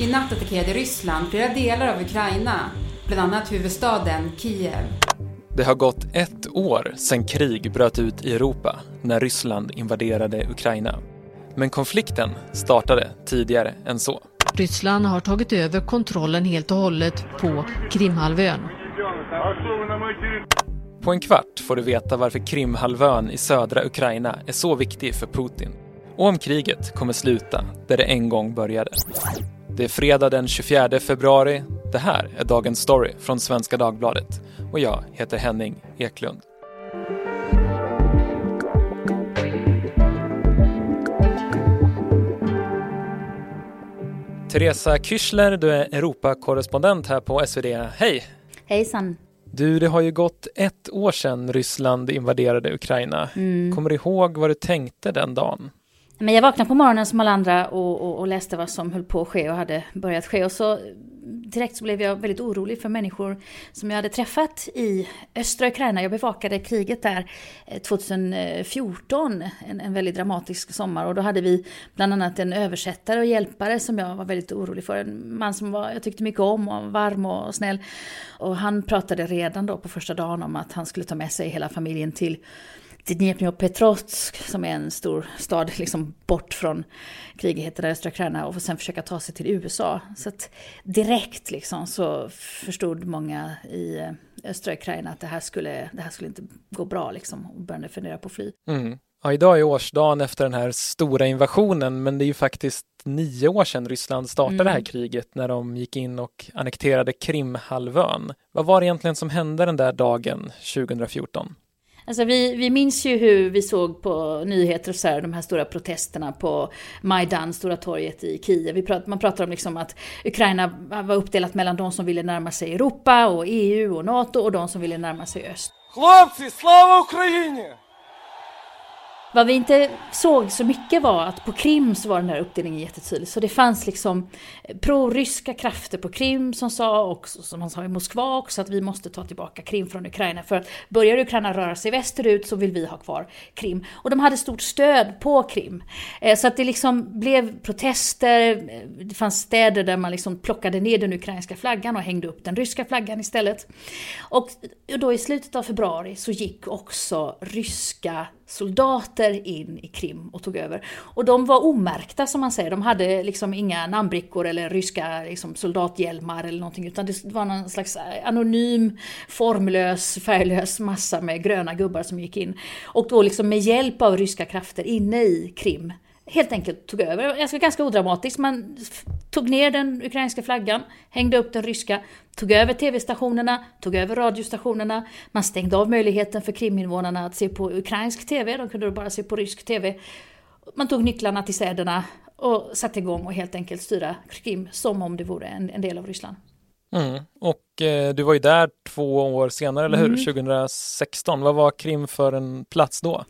I natt attackerade Ryssland flera delar av Ukraina, bland annat huvudstaden Kiev. Det har gått ett år sedan krig bröt ut i Europa när Ryssland invaderade Ukraina. Men konflikten startade tidigare än så. Ryssland har tagit över kontrollen helt och hållet på Krimhalvön. På en kvart får du veta varför Krimhalvön i södra Ukraina är så viktig för Putin och om kriget kommer sluta där det en gång började. Det är fredag den 24 februari. Det här är dagens story från Svenska Dagbladet och jag heter Henning Eklund. Teresa Kyschler, du är Europakorrespondent här på SvD. Hej! Hejsan! Du, det har ju gått ett år sedan Ryssland invaderade Ukraina. Mm. Kommer du ihåg vad du tänkte den dagen? Men jag vaknade på morgonen som alla andra och, och, och, läste vad som höll på att ske och hade börjat ske. Och så direkt så blev jag väldigt orolig för människor som jag hade träffat i östra Ukraina. Jag bevakade kriget där eh, 2014, en, en väldigt dramatisk sommar. Och då hade vi bland annat en översättare och hjälpare som jag var väldigt orolig för. En man som var, jag tyckte mycket om och varm och snäll. Och han pratade redan då på första dagen om att han skulle ta med sig hela familjen till Dnipropetrovsk som är en stor stad liksom bort från kriget i östra Ukraina och sen försöka ta sig till USA. Så att direkt liksom så förstod många i östra Ukraina att det här skulle, det här skulle inte gå bra liksom och började fundera på att fly. Mm. Ja, idag är årsdagen efter den här stora invasionen, men det är ju faktiskt nio år sedan Ryssland startade mm. det här kriget när de gick in och annekterade Krimhalvön. Vad var det egentligen som hände den där dagen 2014? Alltså vi, vi minns ju hur vi såg på nyheter och så här, de här stora protesterna på Majdan, Stora torget i Kiev. Vi prat, man pratar om liksom att Ukraina var uppdelat mellan de som ville närma sig Europa och EU och NATO och de som ville närma sig öst. Хлопці, слава Україні! Vad vi inte såg så mycket var att på Krim så var den här uppdelningen jättetydlig. Så det fanns liksom eh, proryska krafter på Krim som sa, och som man sa i Moskva också, att vi måste ta tillbaka Krim från Ukraina. För att börjar Ukraina röra sig västerut så vill vi ha kvar Krim. Och de hade stort stöd på Krim. Eh, så att det liksom blev protester, eh, det fanns städer där man liksom plockade ner den ukrainska flaggan och hängde upp den ryska flaggan istället. Och då i slutet av februari så gick också ryska soldater in i Krim och tog över. Och de var omärkta som man säger, de hade liksom inga namnbrickor eller ryska liksom, soldathjälmar eller någonting utan det var någon slags eh, anonym, formlös, färglös massa med gröna gubbar som gick in. Och då liksom med hjälp av ryska krafter inne i Krim helt enkelt tog över. Alltså ganska odramatiskt. Man tog ner den ukrainska flaggan, hängde upp den ryska, tog över tv-stationerna, tog över radiostationerna. Man stängde av möjligheten för kriminvånarna att se på ukrainsk tv, de kunde bara se på rysk tv. Man tog nycklarna till städerna och satte igång och helt enkelt styra Krim som om det vore en, en del av Ryssland. Mm. Och eh, du var ju där två år senare, eller hur? Mm. 2016. Vad var Krim för en plats då?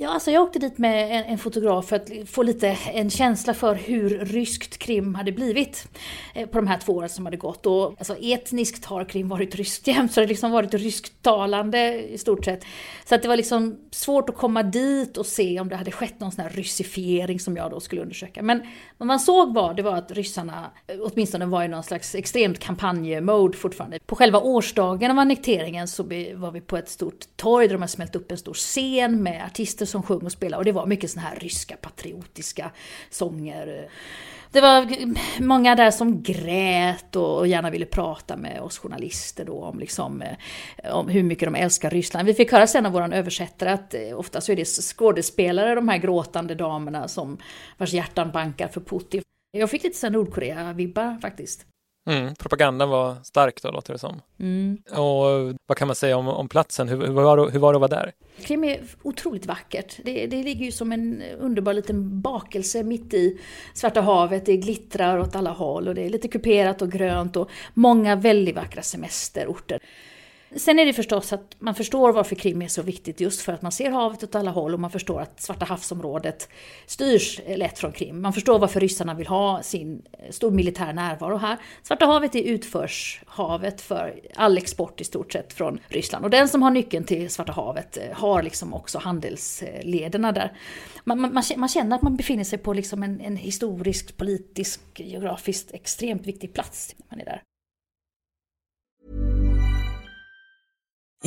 Ja, alltså jag åkte dit med en, en, fotograf för att få lite en känsla för hur ryskt Krim hade blivit eh, på de här två åren som hade gått. Och, alltså, etniskt har Krim varit ryskt jämt, så det har liksom varit rysktalande i stort sett. Så att det var liksom svårt att komma dit och se om det hade skett någon sån här ryssifiering som jag då skulle undersöka. Men vad man såg var, det var att ryssarna eh, åtminstone var i någon slags extremt kampanjmode fortfarande. På själva årsdagen av annekteringen så var vi på ett stort torg där de hade smält upp en stor scen med artister som sjöng och spelade och det var mycket såna här ryska patriotiska sånger. Det var många där som grät och gärna ville prata med oss journalister då om, liksom, eh, om hur mycket de älskar Ryssland. Vi fick höra sen av vår översättare att eh, ofta så är det skådespelare, de här gråtande damerna som vars hjärtan bankar för Putin. Jag fick lite så Nordkorea-vibbar faktiskt. Mm, propagandan var stark då, låter det som. Mm. Och vad kan man säga om, om platsen? Hur, hur, var, hur var det att vara där? Krim är otroligt vackert. Det, det ligger ju som en underbar liten bakelse mitt i Svarta havet. Det glittrar åt alla håll och det är lite kuperat och grönt och många väldigt vackra semesterorter. Sen är det förstås att man förstår varför Krim är så viktigt just för att man ser havet åt alla håll och man förstår att Svarta havsområdet styrs lätt från Krim. Man förstår varför ryssarna vill ha sin eh, stor militär närvaro här. Svarta havet är utförshavet för all export i stort sett från Ryssland. Och den som har nyckeln till Svarta havet eh, har liksom också handelslederna där. Man, man, man känner att man befinner sig på liksom en, en historisk, politisk, geografiskt extremt viktig plats när man är där.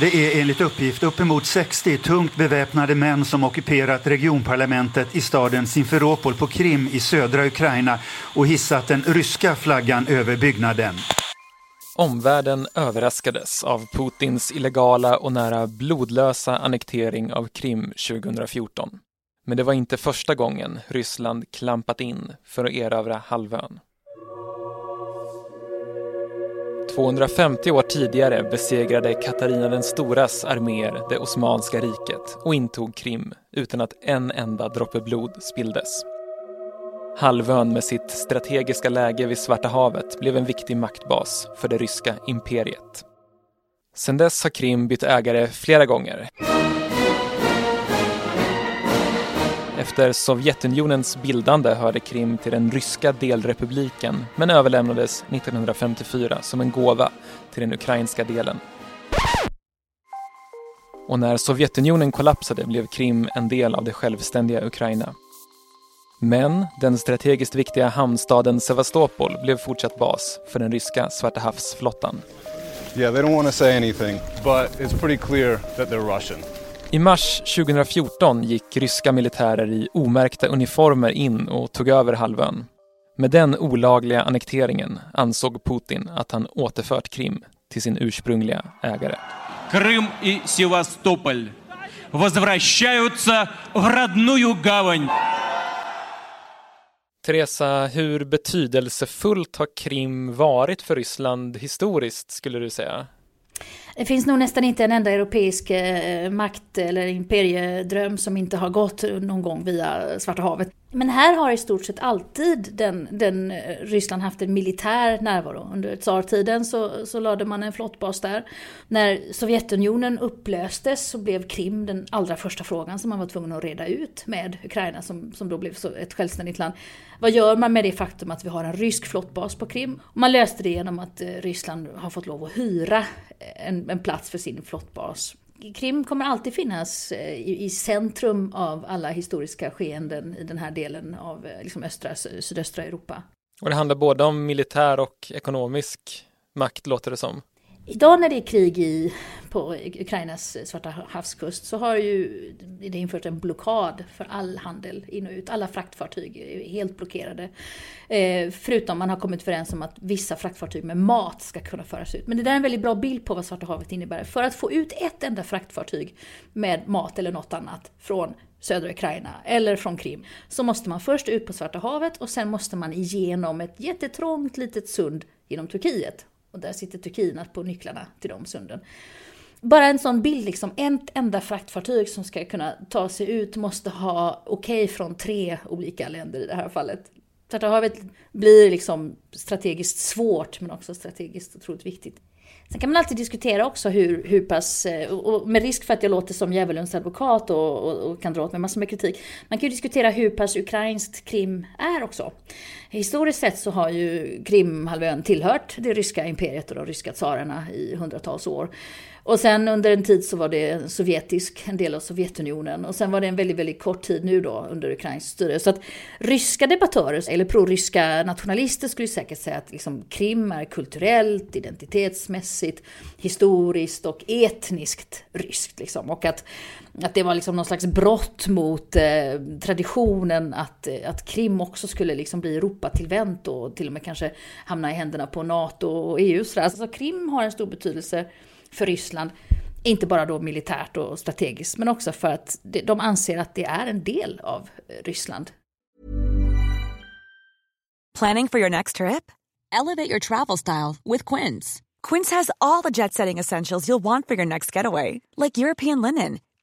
Det är enligt uppgift uppemot 60 tungt beväpnade män som ockuperat regionparlamentet i staden Simferopol på Krim i södra Ukraina och hissat den ryska flaggan över byggnaden. Omvärlden överraskades av Putins illegala och nära blodlösa annektering av Krim 2014. Men det var inte första gången Ryssland klampat in för att erövra halvön. 250 år tidigare besegrade Katarina den storas arméer det Osmanska riket och intog Krim utan att en enda droppe blod spilldes. Halvön med sitt strategiska läge vid Svarta havet blev en viktig maktbas för det ryska imperiet. Sedan dess har Krim bytt ägare flera gånger. Efter Sovjetunionens bildande hörde Krim till den ryska delrepubliken men överlämnades 1954 som en gåva till den ukrainska delen. Och när Sovjetunionen kollapsade blev Krim en del av det självständiga Ukraina. Men den strategiskt viktiga hamnstaden Sevastopol blev fortsatt bas för den ryska Svarta havsflottan. Yeah, they don't want to say anything, but it's pretty clear that they're Russian. I mars 2014 gick ryska militärer i omärkta uniformer in och tog över halvön. Med den olagliga annekteringen ansåg Putin att han återfört Krim till sin ursprungliga ägare. Крым и Севастополь возвращаются в родную гавань. Teresa, hur betydelsefullt har Krim varit för Ryssland historiskt skulle du säga? Det finns nog nästan inte en enda europeisk eh, makt eller imperiedröm som inte har gått någon gång via Svarta havet. Men här har i stort sett alltid den, den eh, Ryssland haft en militär närvaro. Under tsartiden så, så lade man en flottbas där. När Sovjetunionen upplöstes så blev Krim den allra första frågan som man var tvungen att reda ut med Ukraina som, som då blev ett självständigt land. Vad gör man med det faktum att vi har en rysk flottbas på Krim? Man löste det genom att eh, Ryssland har fått lov att hyra en en, en plats för sin flottbas Krim kommer alltid finnas eh, i, i, centrum av alla historiska skeenden i den här delen av eh, liksom östra, sydöstra Europa. Och det handlar både om militär och ekonomisk makt låter det som. Idag när det är krig i, på Ukrainas svarta havskust så har ju det infört en blockad för all handel in och ut. Alla fraktfartyg är helt blockerade. Eh, förutom man har kommit överens om att vissa fraktfartyg med mat ska kunna föras ut. Men det där är en väldigt bra bild på vad Svarta havet innebär. För att få ut ett enda fraktfartyg med mat eller något annat från södra Ukraina eller från Krim så måste man först ut på Svarta havet och sen måste man igenom ett jättetrångt litet sund genom Turkiet. Och där sitter Turkina på nycklarna till de sunden. Bara en sån bild, liksom, ett enda fraktfartyg som ska kunna ta sig ut måste ha okej okay från tre olika länder i det här fallet. Svarta havet blir liksom strategiskt svårt men också strategiskt otroligt viktigt. Sen kan man alltid diskutera också hur, hur pass, eh, och med risk för att jag låter som djävulens advokat och, och, och, kan dra åt mig massor med kritik. Man kan ju diskutera hur pass ukrainskt Krim är också. Historiskt sett så har ju Krimhalvön tillhört det ryska imperiet och de ryska tsarerna i hundratals år. Och sen under en tid så var det sovjetisk, en del av Sovjetunionen. Och sen var det en väldigt, väldigt kort tid nu då under ukrainskt styre. Så att ryska debattörer, eller proryska nationalister skulle säkert säga att liksom Krim är kulturellt, identitetsmässigt, historiskt och etniskt ryskt. Liksom. Och att, att det var liksom någon slags brott mot eh, traditionen att, eh, att Krim också skulle liksom bli Europatillvänt och till och med kanske hamna i händerna på NATO och EU. Så alltså, Krim har en stor betydelse för Ryssland. Inte bara då militärt och strategiskt, men också för att de anser att det är en del av eh, Ryssland. Planning for your next trip? Elevate your travel style with Quince. Quince has all the jet-setting essentials you'll want for your next getaway, like European linen,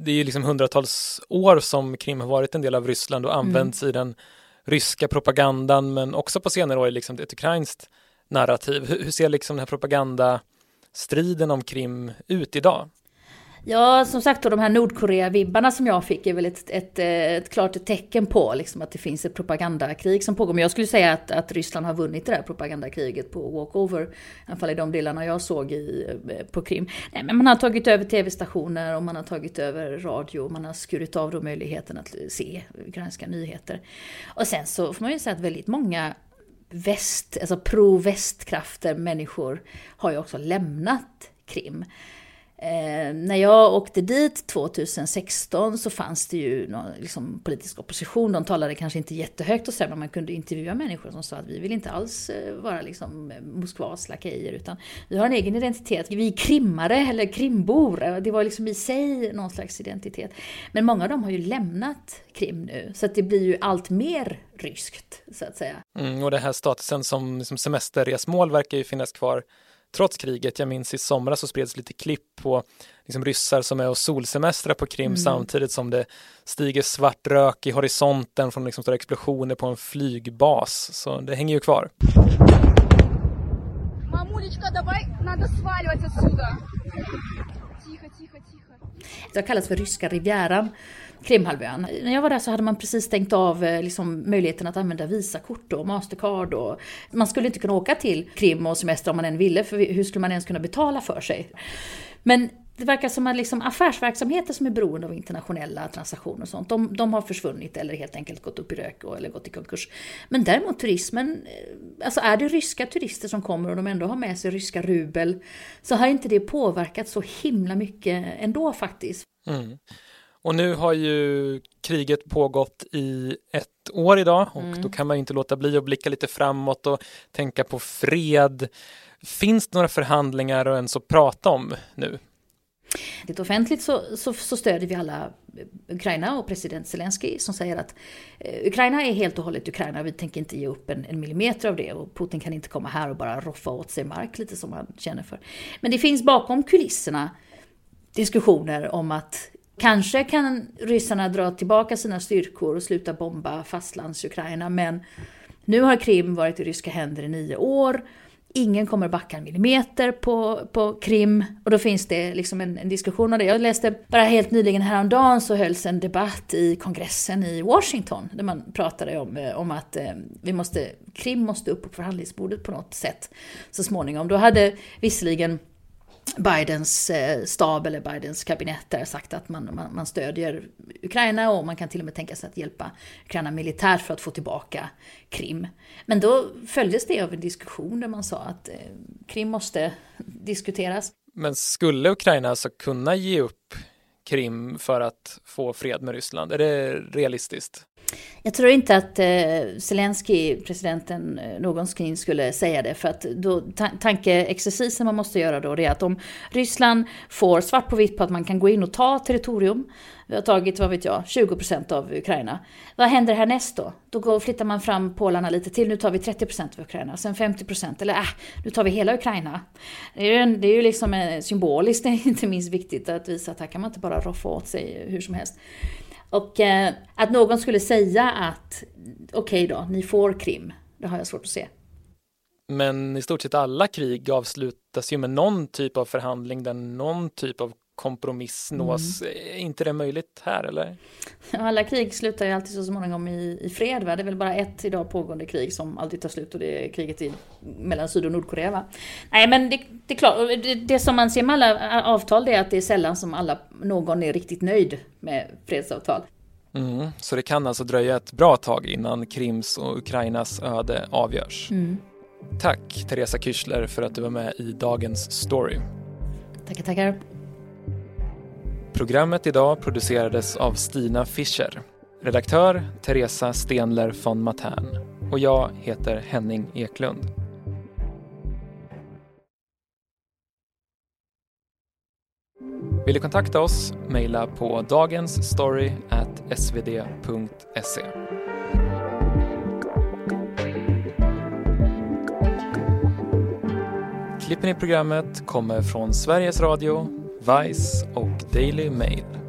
Det är ju liksom hundratals år som Krim har varit en del av Ryssland och använts mm. i den ryska propagandan men också på senare år liksom ett ukrainskt narrativ. Hur, hur ser liksom den här propagandastriden om Krim ut idag? Ja, som sagt, de här Nordkorea-vibbarna som jag fick är väl ett, ett, ett klart tecken på liksom, att det finns ett propagandakrig som pågår. Men jag skulle säga att, att Ryssland har vunnit det där propagandakriget på walkover. I alla fall i de delarna jag såg i, eh, på Krim. Nej, men man har tagit över tv-stationer och man har tagit över radio. Man har skurit av då möjligheten att se ukrainska nyheter. Och sen så får man ju säga att väldigt många väst, alltså pro-västkrafter, människor, har ju också lämnat Krim. Eh, när jag åkte dit 2016 så fanns det ju någon liksom, politisk opposition. De talade kanske inte jättehögt och så, men man kunde intervjua människor som sa att vi vill inte alls eh, vara liksom, Moskvas lakejer, utan vi har en egen identitet. Vi är krimmare eller krimbor. Det var liksom i sig någon slags identitet. Men många av dem har ju lämnat Krim nu, så att det blir ju allt mer ryskt, så att säga. Mm, och det här statusen som, som semesterresmål verkar ju finnas kvar trots kriget. Jag minns i somras så spreds lite klipp på liksom ryssar som är och solsemestrar på Krim mm. samtidigt som det stiger svart rök i horisonten från liksom stora explosioner på en flygbas. Så det hänger ju kvar. Det har kallats för ryska rivieran. Krimhalvön. När jag var där så hade man precis stängt av eh, liksom, möjligheten att använda Visakort och Mastercard. Och man skulle inte kunna åka till Krim och semester om man än ville, för hur skulle man ens kunna betala för sig? Men det verkar som att liksom affärsverksamheter som är beroende av internationella transaktioner och sånt, de, de, har försvunnit eller helt enkelt gått upp i rök eller gått i konkurs. Men däremot turismen, eh, alltså är det ryska turister som kommer och de ändå har med sig ryska rubel, så har inte det påverkat så himla mycket ändå faktiskt. Mm. Och nu har ju kriget pågått i ett år idag och mm. då kan man inte låta bli att blicka lite framåt och tänka på fred. Finns det några förhandlingar att ens att prata om nu? Lite offentligt så, så, så stödjer vi alla Ukraina och president Zelensky som säger att eh, Ukraina är helt och hållet Ukraina, vi tänker inte ge upp en, en, millimeter av det och Putin kan inte komma här och bara roffa åt sig mark lite som han känner för. Men det finns bakom kulisserna diskussioner om att Kanske kan ryssarna dra tillbaka sina styrkor och sluta bomba fastlands-Ukraina, men nu har Krim varit i ryska händer i nio år. Ingen kommer backa en millimeter på, på Krim. Och då finns det liksom en, en diskussion om det. Jag läste bara helt nyligen häromdagen så hölls en debatt i kongressen i Washington. Där man pratade om, eh, om att eh, vi måste, Krim måste upp på förhandlingsbordet på något sätt så småningom. Då hade visserligen Bidens eh, stab eller Bidens kabinett där sagt att man, man, man, stödjer Ukraina och man kan till och med tänka sig att hjälpa Ukraina militärt för att få tillbaka Krim. Men då följdes det av en diskussion där man sa att eh, Krim måste diskuteras. Men skulle Ukraina alltså kunna ge upp Krim för att få fred med Ryssland? Är det realistiskt? Jag tror inte att eh, Zelensky, presidenten, eh, någonsin skulle säga det. För att då, ta tankeexercisen man måste göra då, det är att om Ryssland får svart på vitt på att man kan gå in och ta territorium, vi har tagit, vad vet jag, 20% av Ukraina. Vad händer härnäst då? Då går, flyttar man fram pålarna lite till, nu tar vi 30% av Ukraina, sen 50% eller äh, nu tar vi hela Ukraina. Det är ju, det är ju liksom en, symboliskt, det är inte minst viktigt att visa att här kan man inte bara roffa åt sig hur som helst. Och eh, att någon skulle säga att okej okay då, ni får Krim, det har jag svårt att se. Men i stort sett alla krig avslutas ju med någon typ av förhandling där någon typ av kompromiss nås. Mm. Är inte det möjligt här eller? Alla krig slutar ju alltid så småningom i, i fred. Va? Det är väl bara ett idag pågående krig som alltid tar slut och det är kriget i, mellan Syd och Nordkorea. Va? Nej men det, det är klart, det, det, som man ser med alla avtal det är att det är sällan som alla, någon är riktigt nöjd med fredsavtal. Mm, så det kan alltså dröja ett bra tag innan Krims och Ukrainas öde avgörs. Mm. Tack Teresa Kyschler för att du var med i dagens story. Tackar, tackar. Programmet idag producerades av Stina Fischer. Redaktör Teresa Stenler von Matern. Och jag heter Henning Eklund. Vill du kontakta oss? Mejla på dagensstory.svd.se. Klippen i programmet kommer från Sveriges Radio Vice och Daily Mail.